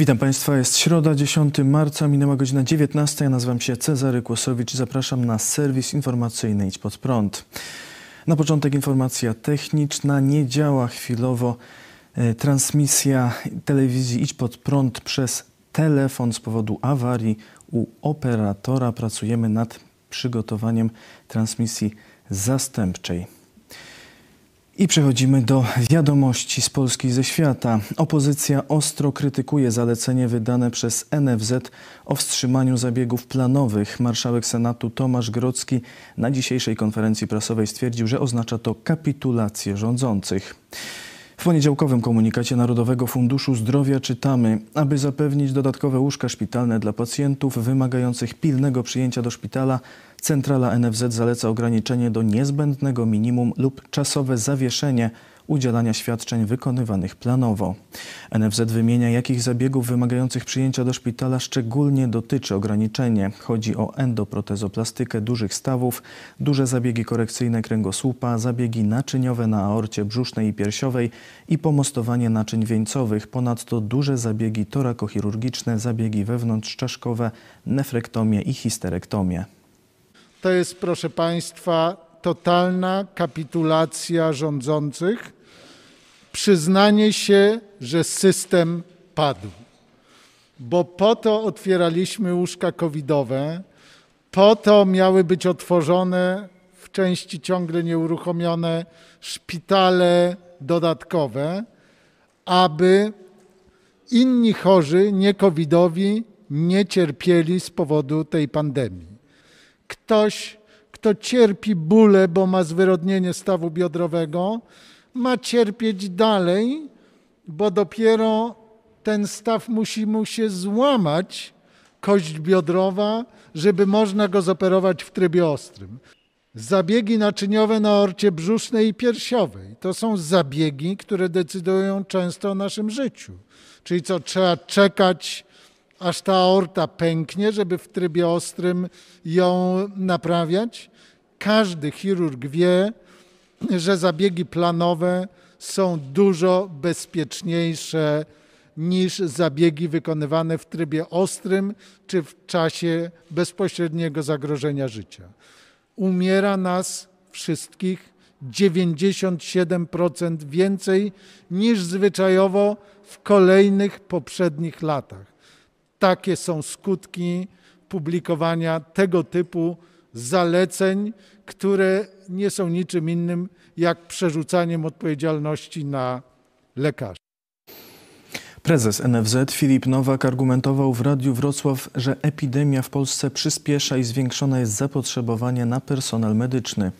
Witam Państwa, jest środa, 10 marca, minęła godzina 19. Ja nazywam się Cezary Kłosowicz i zapraszam na serwis informacyjny Idź Pod Prąd. Na początek informacja techniczna. Nie działa chwilowo e, transmisja telewizji Idź Pod Prąd przez telefon z powodu awarii u operatora. Pracujemy nad przygotowaniem transmisji zastępczej. I przechodzimy do wiadomości z Polski ze świata. Opozycja ostro krytykuje zalecenie wydane przez NFZ o wstrzymaniu zabiegów planowych. Marszałek Senatu Tomasz Grodzki na dzisiejszej konferencji prasowej stwierdził, że oznacza to kapitulację rządzących. W poniedziałkowym komunikacie Narodowego Funduszu Zdrowia czytamy, aby zapewnić dodatkowe łóżka szpitalne dla pacjentów wymagających pilnego przyjęcia do szpitala, centrala NFZ zaleca ograniczenie do niezbędnego minimum lub czasowe zawieszenie udzielania świadczeń wykonywanych planowo. NFZ wymienia, jakich zabiegów wymagających przyjęcia do szpitala szczególnie dotyczy ograniczenie. Chodzi o endoprotezoplastykę dużych stawów, duże zabiegi korekcyjne kręgosłupa, zabiegi naczyniowe na aorcie brzusznej i piersiowej i pomostowanie naczyń wieńcowych, ponadto duże zabiegi torakochirurgiczne, zabiegi wewnątrzczaszkowe, nefrektomię i histerektomię. To jest, proszę Państwa, totalna kapitulacja rządzących przyznanie się, że system padł. Bo po to otwieraliśmy łóżka covidowe, po to miały być otworzone w części ciągle nieuruchomione szpitale dodatkowe, aby inni chorzy, nie covidowi, nie cierpieli z powodu tej pandemii. Ktoś, kto cierpi bóle, bo ma zwyrodnienie stawu biodrowego, ma cierpieć dalej, bo dopiero ten staw musi mu się złamać, kość biodrowa, żeby można go zoperować w trybie ostrym. Zabiegi naczyniowe na orcie brzusznej i piersiowej to są zabiegi, które decydują często o naszym życiu. Czyli co, trzeba czekać, aż ta aorta pęknie, żeby w trybie ostrym ją naprawiać. Każdy chirurg wie, że zabiegi planowe są dużo bezpieczniejsze niż zabiegi wykonywane w trybie ostrym czy w czasie bezpośredniego zagrożenia życia. Umiera nas wszystkich 97% więcej niż zwyczajowo w kolejnych poprzednich latach. Takie są skutki publikowania tego typu zaleceń, które nie są niczym innym jak przerzucaniem odpowiedzialności na lekarzy. Prezes NFZ Filip Nowak argumentował w Radiu Wrocław, że epidemia w Polsce przyspiesza i zwiększone jest zapotrzebowanie na personel medyczny.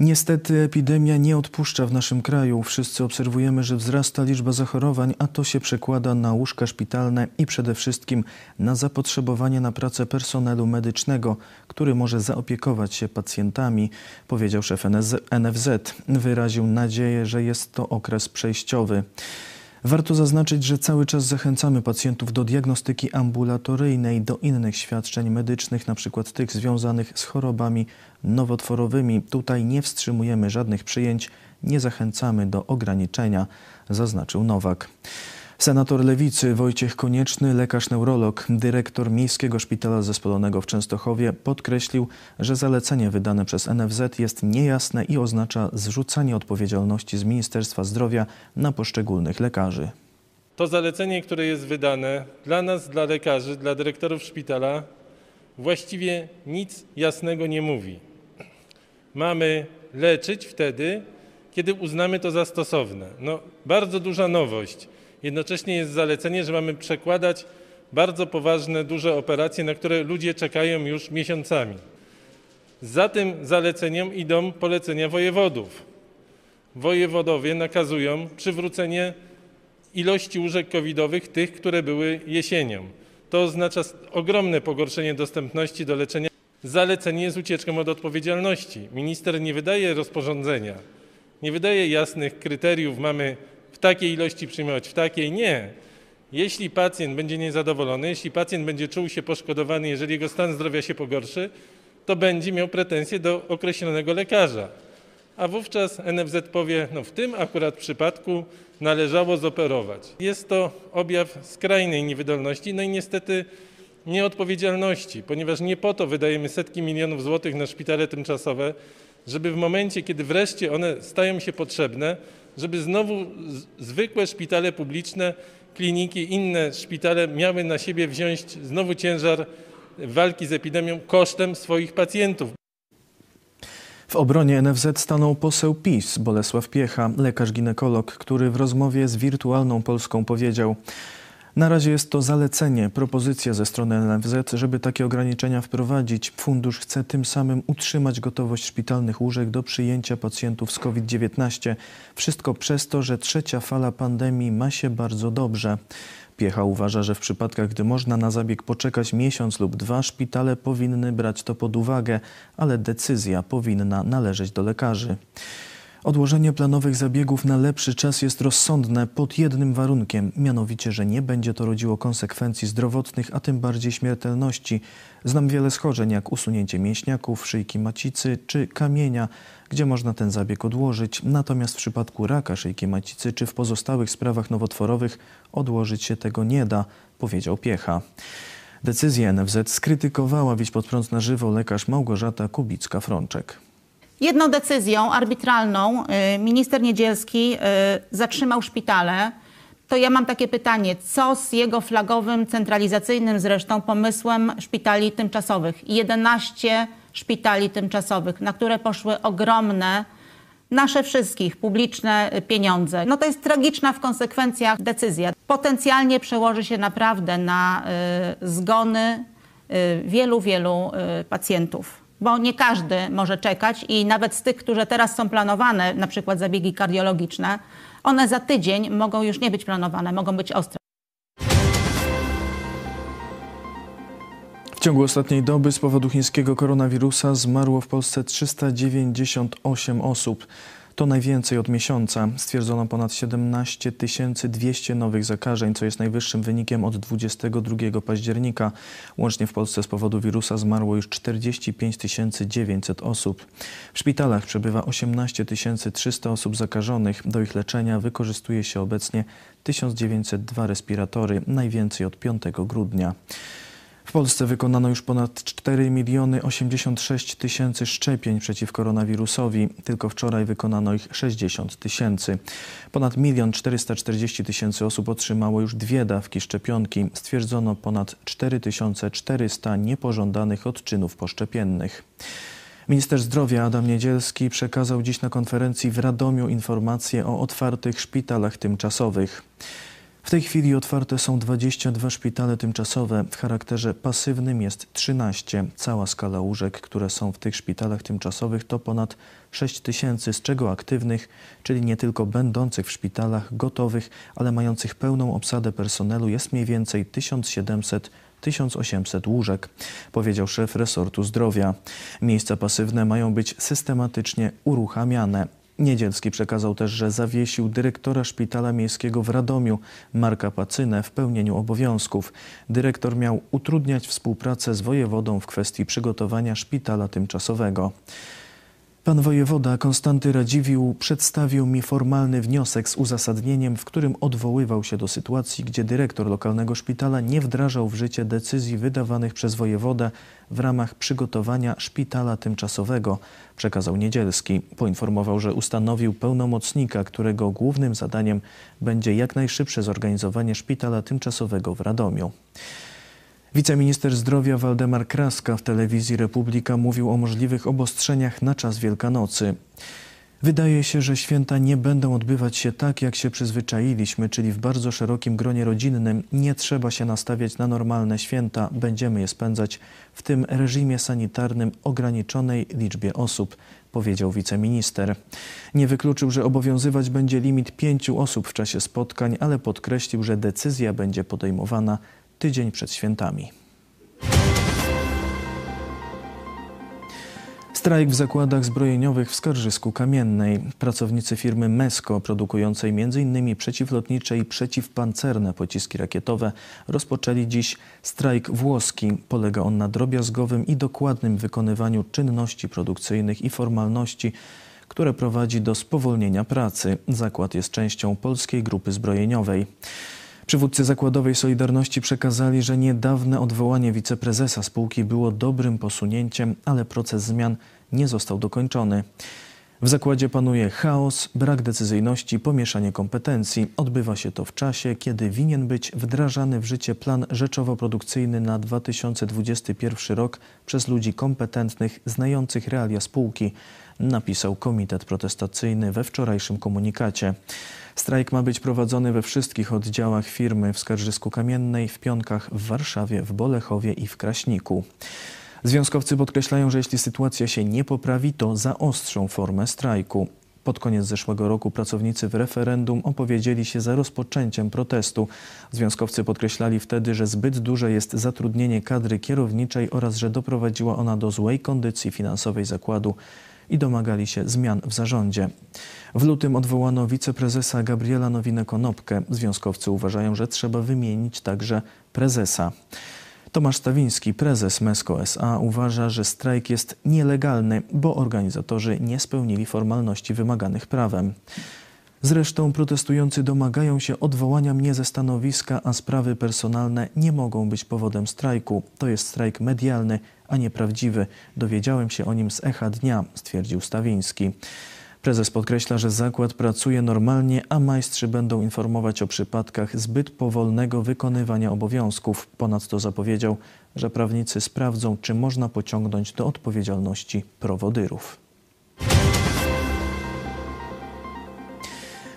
Niestety epidemia nie odpuszcza w naszym kraju. Wszyscy obserwujemy, że wzrasta liczba zachorowań, a to się przekłada na łóżka szpitalne i przede wszystkim na zapotrzebowanie na pracę personelu medycznego, który może zaopiekować się pacjentami, powiedział szef NFZ. Wyraził nadzieję, że jest to okres przejściowy. Warto zaznaczyć, że cały czas zachęcamy pacjentów do diagnostyki ambulatoryjnej, do innych świadczeń medycznych, np. tych związanych z chorobami nowotworowymi. Tutaj nie wstrzymujemy żadnych przyjęć, nie zachęcamy do ograniczenia, zaznaczył Nowak. Senator Lewicy Wojciech Konieczny, lekarz neurolog, dyrektor Miejskiego Szpitala Zespolonego w Częstochowie podkreślił, że zalecenie wydane przez NFZ jest niejasne i oznacza zrzucanie odpowiedzialności z Ministerstwa Zdrowia na poszczególnych lekarzy. To zalecenie, które jest wydane dla nas, dla lekarzy, dla dyrektorów szpitala, właściwie nic jasnego nie mówi. Mamy leczyć wtedy, kiedy uznamy to za stosowne. No, bardzo duża nowość. Jednocześnie jest zalecenie, że mamy przekładać bardzo poważne, duże operacje, na które ludzie czekają już miesiącami. Za tym zaleceniem idą polecenia wojewodów. Wojewodowie nakazują przywrócenie ilości łóżek covidowych, tych, które były jesienią. To oznacza ogromne pogorszenie dostępności do leczenia. Zalecenie jest ucieczką od odpowiedzialności. Minister nie wydaje rozporządzenia, nie wydaje jasnych kryteriów. Mamy w takiej ilości przyjmować, w takiej nie. Jeśli pacjent będzie niezadowolony, jeśli pacjent będzie czuł się poszkodowany, jeżeli jego stan zdrowia się pogorszy, to będzie miał pretensje do określonego lekarza. a wówczas NFZ powie, no w tym akurat przypadku należało zoperować. Jest to objaw skrajnej niewydolności, no i niestety nieodpowiedzialności, ponieważ nie po to wydajemy setki milionów złotych na szpitale tymczasowe, żeby w momencie, kiedy wreszcie one stają się potrzebne, żeby znowu zwykłe szpitale publiczne, kliniki, inne szpitale miały na siebie wziąć znowu ciężar walki z epidemią kosztem swoich pacjentów. W obronie NFZ stanął poseł PiS Bolesław Piecha, lekarz-ginekolog, który w rozmowie z wirtualną Polską powiedział: Na razie jest to zalecenie, propozycja ze strony NFZ, żeby takie ograniczenia wprowadzić. Fundusz chce tym samym utrzymać gotowość szpitalnych łóżek do przyjęcia pacjentów z COVID-19. Wszystko przez to, że trzecia fala pandemii ma się bardzo dobrze. Piecha uważa, że w przypadkach, gdy można na zabieg poczekać miesiąc lub dwa, szpitale powinny brać to pod uwagę, ale decyzja powinna należeć do lekarzy. Odłożenie planowych zabiegów na lepszy czas jest rozsądne pod jednym warunkiem, mianowicie, że nie będzie to rodziło konsekwencji zdrowotnych, a tym bardziej śmiertelności. Znam wiele schorzeń, jak usunięcie mięśniaków, szyjki macicy czy kamienia, gdzie można ten zabieg odłożyć. Natomiast w przypadku raka szyjki macicy czy w pozostałych sprawach nowotworowych odłożyć się tego nie da, powiedział Piecha. Decyzję NFZ skrytykowała Wić pod prąd na żywo lekarz Małgorzata Kubicka-Frączek. Jedną decyzją arbitralną y, minister Niedzielski y, zatrzymał szpitale. To ja mam takie pytanie, co z jego flagowym, centralizacyjnym zresztą pomysłem szpitali tymczasowych? 11 szpitali tymczasowych, na które poszły ogromne, nasze wszystkich publiczne y, pieniądze. No to jest tragiczna w konsekwencjach decyzja. Potencjalnie przełoży się naprawdę na y, zgony y, wielu, wielu y, pacjentów bo nie każdy może czekać i nawet z tych, które teraz są planowane, na przykład zabiegi kardiologiczne, one za tydzień mogą już nie być planowane, mogą być ostre. W ciągu ostatniej doby z powodu chińskiego koronawirusa zmarło w Polsce 398 osób. To najwięcej od miesiąca. Stwierdzono ponad 17 200 nowych zakażeń, co jest najwyższym wynikiem od 22 października. Łącznie w Polsce z powodu wirusa zmarło już 45 900 osób. W szpitalach przebywa 18 300 osób zakażonych. Do ich leczenia wykorzystuje się obecnie 1902 respiratory, najwięcej od 5 grudnia. W Polsce wykonano już ponad 4 miliony 86 tysięcy szczepień przeciw koronawirusowi. Tylko wczoraj wykonano ich 60 tysięcy. Ponad 1 440 tysięcy osób otrzymało już dwie dawki szczepionki. Stwierdzono ponad 4400 niepożądanych odczynów poszczepiennych. Minister zdrowia Adam Niedzielski przekazał dziś na konferencji w Radomiu informacje o otwartych szpitalach tymczasowych. W tej chwili otwarte są 22 szpitale tymczasowe. W charakterze pasywnym jest 13. Cała skala łóżek, które są w tych szpitalach tymczasowych to ponad 6 tysięcy, z czego aktywnych, czyli nie tylko będących w szpitalach gotowych, ale mających pełną obsadę personelu jest mniej więcej 1700 1800 łóżek, powiedział szef resortu zdrowia. Miejsca pasywne mają być systematycznie uruchamiane. Niedzielski przekazał też, że zawiesił dyrektora szpitala miejskiego w Radomiu, Marka Pacynę, w pełnieniu obowiązków. Dyrektor miał utrudniać współpracę z wojewodą w kwestii przygotowania szpitala tymczasowego. Pan wojewoda Konstanty Radziwiłł przedstawił mi formalny wniosek z uzasadnieniem, w którym odwoływał się do sytuacji, gdzie dyrektor lokalnego szpitala nie wdrażał w życie decyzji wydawanych przez wojewodę w ramach przygotowania szpitala tymczasowego, przekazał Niedzielski. Poinformował, że ustanowił pełnomocnika, którego głównym zadaniem będzie jak najszybsze zorganizowanie szpitala tymczasowego w Radomiu. Wiceminister zdrowia Waldemar Kraska w telewizji Republika mówił o możliwych obostrzeniach na czas Wielkanocy. Wydaje się, że święta nie będą odbywać się tak, jak się przyzwyczailiśmy, czyli w bardzo szerokim gronie rodzinnym. Nie trzeba się nastawiać na normalne święta, będziemy je spędzać w tym reżimie sanitarnym ograniczonej liczbie osób, powiedział wiceminister. Nie wykluczył, że obowiązywać będzie limit pięciu osób w czasie spotkań, ale podkreślił, że decyzja będzie podejmowana tydzień przed świętami. Strajk w zakładach zbrojeniowych w Skarżysku Kamiennej. Pracownicy firmy MESCO, produkującej m.in. przeciwlotnicze i przeciwpancerne pociski rakietowe, rozpoczęli dziś strajk włoski. Polega on na drobiazgowym i dokładnym wykonywaniu czynności produkcyjnych i formalności, które prowadzi do spowolnienia pracy. Zakład jest częścią Polskiej Grupy Zbrojeniowej. Przywódcy zakładowej Solidarności przekazali, że niedawne odwołanie wiceprezesa spółki było dobrym posunięciem, ale proces zmian nie został dokończony. W zakładzie panuje chaos, brak decyzyjności, pomieszanie kompetencji. Odbywa się to w czasie, kiedy winien być wdrażany w życie plan rzeczowo-produkcyjny na 2021 rok przez ludzi kompetentnych, znających realia spółki, napisał Komitet Protestacyjny we wczorajszym komunikacie. Strajk ma być prowadzony we wszystkich oddziałach firmy w Skarżysku Kamiennej, w Pionkach, w Warszawie, w Bolechowie i w Kraśniku. Związkowcy podkreślają, że jeśli sytuacja się nie poprawi, to zaostrzą formę strajku. Pod koniec zeszłego roku pracownicy w referendum opowiedzieli się za rozpoczęciem protestu. Związkowcy podkreślali wtedy, że zbyt duże jest zatrudnienie kadry kierowniczej oraz że doprowadziła ona do złej kondycji finansowej zakładu i domagali się zmian w zarządzie. W lutym odwołano wiceprezesa Gabriela Nowinę-Konopkę. Związkowcy uważają, że trzeba wymienić także prezesa. Tomasz Stawiński, prezes MESCO SA, uważa, że strajk jest nielegalny, bo organizatorzy nie spełnili formalności wymaganych prawem. Zresztą protestujący domagają się odwołania mnie ze stanowiska, a sprawy personalne nie mogą być powodem strajku. To jest strajk medialny, a nie prawdziwy. Dowiedziałem się o nim z echa dnia, stwierdził Stawiński. Prezes podkreśla, że zakład pracuje normalnie, a majstrzy będą informować o przypadkach zbyt powolnego wykonywania obowiązków. Ponadto zapowiedział, że prawnicy sprawdzą, czy można pociągnąć do odpowiedzialności prowodyrów.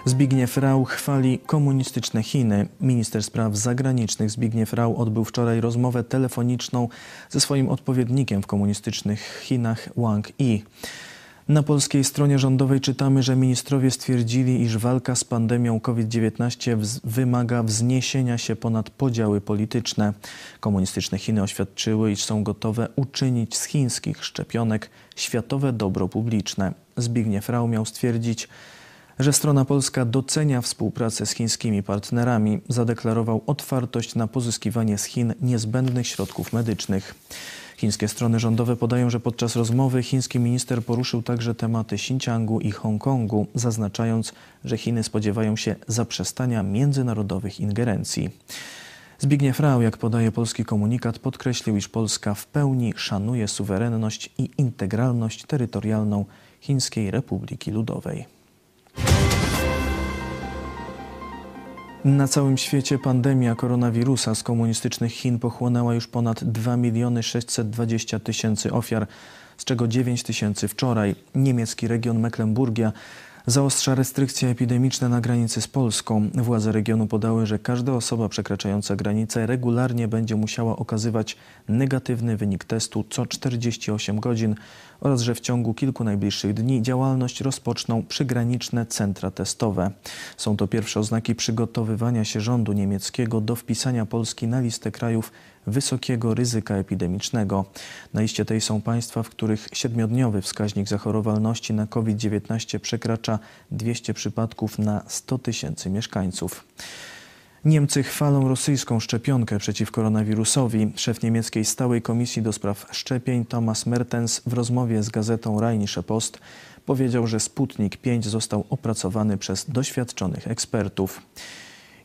Zbigniew Rau chwali komunistyczne Chiny. Minister spraw zagranicznych Zbigniew Rau odbył wczoraj rozmowę telefoniczną ze swoim odpowiednikiem w komunistycznych Chinach Wang Yi. Na polskiej stronie rządowej czytamy, że ministrowie stwierdzili, iż walka z pandemią COVID-19 wymaga wzniesienia się ponad podziały polityczne. Komunistyczne Chiny oświadczyły, iż są gotowe uczynić z chińskich szczepionek światowe dobro publiczne. Zbigniew Rau miał stwierdzić, że strona polska docenia współpracę z chińskimi partnerami. Zadeklarował otwartość na pozyskiwanie z Chin niezbędnych środków medycznych. Chińskie strony rządowe podają, że podczas rozmowy chiński minister poruszył także tematy Xinjiangu i Hongkongu, zaznaczając, że Chiny spodziewają się zaprzestania międzynarodowych ingerencji. Zbigniew Rau, jak podaje polski komunikat, podkreślił, iż Polska w pełni szanuje suwerenność i integralność terytorialną Chińskiej Republiki Ludowej. Na całym świecie pandemia koronawirusa z komunistycznych Chin pochłonęła już ponad 2 miliony 620 tysięcy ofiar, z czego 9 tysięcy wczoraj. Niemiecki region Mecklenburgia zaostrza restrykcje epidemiczne na granicy z Polską. Władze regionu podały, że każda osoba przekraczająca granicę regularnie będzie musiała okazywać negatywny wynik testu co 48 godzin oraz że w ciągu kilku najbliższych dni działalność rozpoczną przygraniczne centra testowe. Są to pierwsze oznaki przygotowywania się rządu niemieckiego do wpisania Polski na listę krajów wysokiego ryzyka epidemicznego. Na liście tej są państwa, w których siedmiodniowy wskaźnik zachorowalności na COVID-19 przekracza 200 przypadków na 100 tysięcy mieszkańców. Niemcy chwalą rosyjską szczepionkę przeciw koronawirusowi. Szef niemieckiej stałej komisji do spraw szczepień Thomas Mertens w rozmowie z gazetą Rheinische Post powiedział, że Sputnik 5 został opracowany przez doświadczonych ekspertów.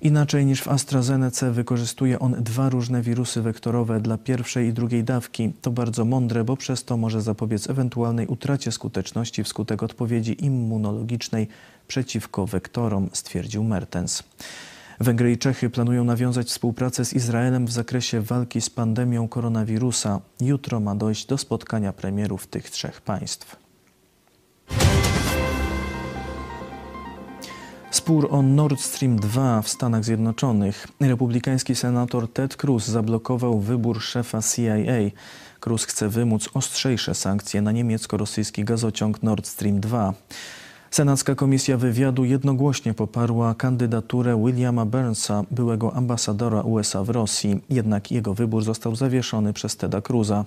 Inaczej niż w AstraZeneca wykorzystuje on dwa różne wirusy wektorowe dla pierwszej i drugiej dawki. To bardzo mądre, bo przez to może zapobiec ewentualnej utracie skuteczności wskutek odpowiedzi immunologicznej przeciwko wektorom, stwierdził Mertens. Węgry i Czechy planują nawiązać współpracę z Izraelem w zakresie walki z pandemią koronawirusa. Jutro ma dojść do spotkania premierów tych trzech państw. Spór o Nord Stream 2 w Stanach Zjednoczonych. Republikański senator Ted Cruz zablokował wybór szefa CIA. Cruz chce wymóc ostrzejsze sankcje na niemiecko-rosyjski gazociąg Nord Stream 2. Senacka Komisja Wywiadu jednogłośnie poparła kandydaturę Williama Burnsa, byłego ambasadora USA w Rosji, jednak jego wybór został zawieszony przez Teda Cruza.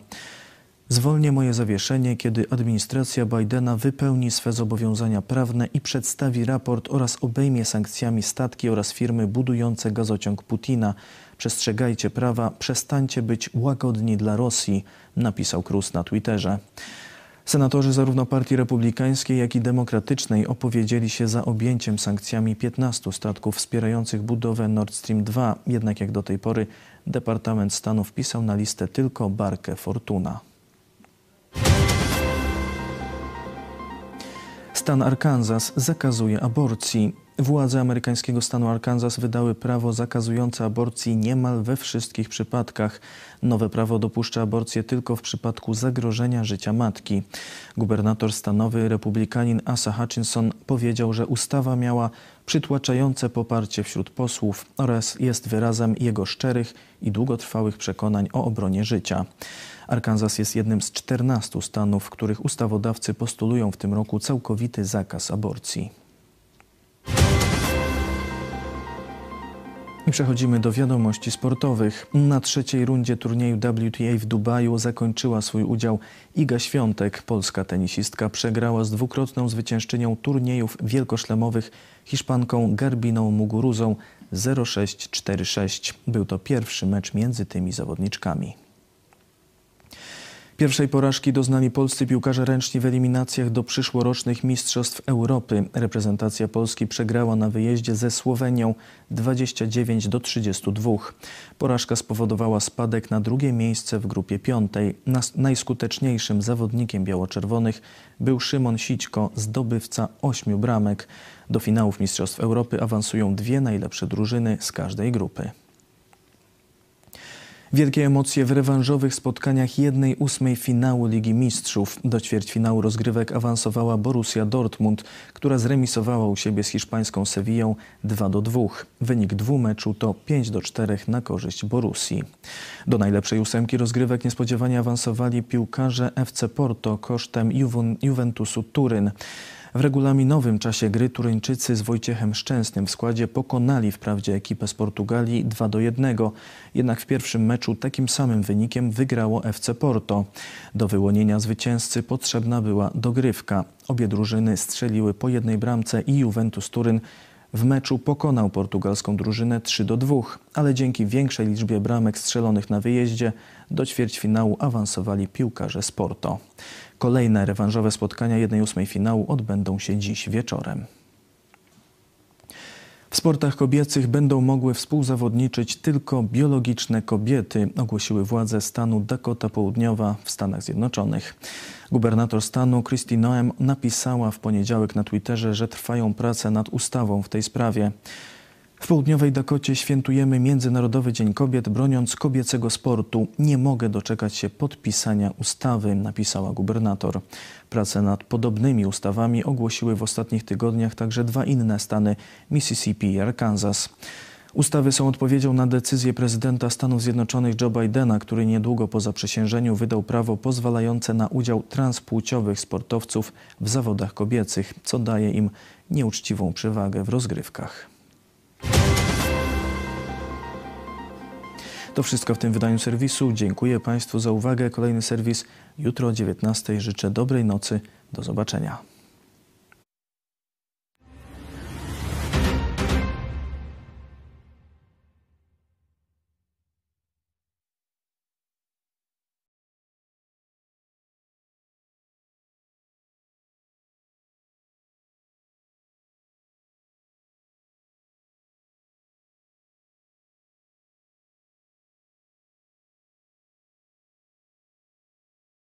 Zwolnię moje zawieszenie, kiedy administracja Bidena wypełni swe zobowiązania prawne i przedstawi raport oraz obejmie sankcjami statki oraz firmy budujące gazociąg Putina. Przestrzegajcie prawa, przestańcie być łagodni dla Rosji, napisał Cruz na Twitterze. Senatorzy zarówno Partii Republikańskiej, jak i Demokratycznej opowiedzieli się za objęciem sankcjami 15 statków wspierających budowę Nord Stream 2, jednak jak do tej pory Departament Stanu wpisał na listę tylko barkę Fortuna. Stan Arkansas zakazuje aborcji. Władze amerykańskiego stanu Arkansas wydały prawo zakazujące aborcji niemal we wszystkich przypadkach. Nowe prawo dopuszcza aborcję tylko w przypadku zagrożenia życia matki. Gubernator stanowy republikanin Asa Hutchinson powiedział, że ustawa miała przytłaczające poparcie wśród posłów oraz jest wyrazem jego szczerych i długotrwałych przekonań o obronie życia. Arkansas jest jednym z 14 stanów, w których ustawodawcy postulują w tym roku całkowity zakaz aborcji. I przechodzimy do wiadomości sportowych. Na trzeciej rundzie turnieju WTA w Dubaju zakończyła swój udział Iga Świątek. Polska tenisistka przegrała z dwukrotną zwyciężczynią turniejów wielkoszlemowych Hiszpanką Garbiną Muguruzą 0-6-4-6. Był to pierwszy mecz między tymi zawodniczkami. Pierwszej porażki doznali polscy piłkarze ręczni w eliminacjach do przyszłorocznych Mistrzostw Europy. Reprezentacja Polski przegrała na wyjeździe ze Słowenią 29 do 32. Porażka spowodowała spadek na drugie miejsce w grupie piątej. Najskuteczniejszym zawodnikiem biało-czerwonych był Szymon Sićko, zdobywca ośmiu bramek. Do finałów Mistrzostw Europy awansują dwie najlepsze drużyny z każdej grupy. Wielkie emocje w rewanżowych spotkaniach jednej ósmej finału Ligi Mistrzów. Do ćwierćfinału rozgrywek awansowała Borussia Dortmund, która zremisowała u siebie z hiszpańską Sewillą 2 do 2. Wynik dwumeczu to 5 do 4 na korzyść Borussii. Do najlepszej ósemki rozgrywek niespodziewanie awansowali piłkarze FC Porto kosztem Juventusu Turyn. W regulaminowym czasie gry Turyńczycy z Wojciechem Szczęsnym w składzie pokonali wprawdzie ekipę z Portugalii 2 do 1, jednak w pierwszym meczu takim samym wynikiem wygrało FC Porto. Do wyłonienia zwycięzcy potrzebna była dogrywka. Obie drużyny strzeliły po jednej bramce i Juventus Turyn w meczu pokonał portugalską drużynę 3 do 2, ale dzięki większej liczbie bramek strzelonych na wyjeździe do ćwierćfinału awansowali piłkarze z Porto. Kolejne rewanżowe spotkania 1-8 finału odbędą się dziś wieczorem. W sportach kobiecych będą mogły współzawodniczyć tylko biologiczne kobiety, ogłosiły władze stanu Dakota Południowa w Stanach Zjednoczonych. Gubernator stanu Christy Noem napisała w poniedziałek na Twitterze, że trwają prace nad ustawą w tej sprawie. W południowej Dakocie świętujemy Międzynarodowy Dzień Kobiet, broniąc kobiecego sportu. Nie mogę doczekać się podpisania ustawy, napisała gubernator. Prace nad podobnymi ustawami ogłosiły w ostatnich tygodniach także dwa inne stany Mississippi i Arkansas. Ustawy są odpowiedzią na decyzję prezydenta Stanów Zjednoczonych Joe Bidena, który niedługo po zaprzysiężeniu wydał prawo pozwalające na udział transpłciowych sportowców w zawodach kobiecych, co daje im nieuczciwą przewagę w rozgrywkach. To wszystko w tym wydaniu serwisu. Dziękuję Państwu za uwagę. Kolejny serwis jutro o 19. Życzę dobrej nocy. Do zobaczenia.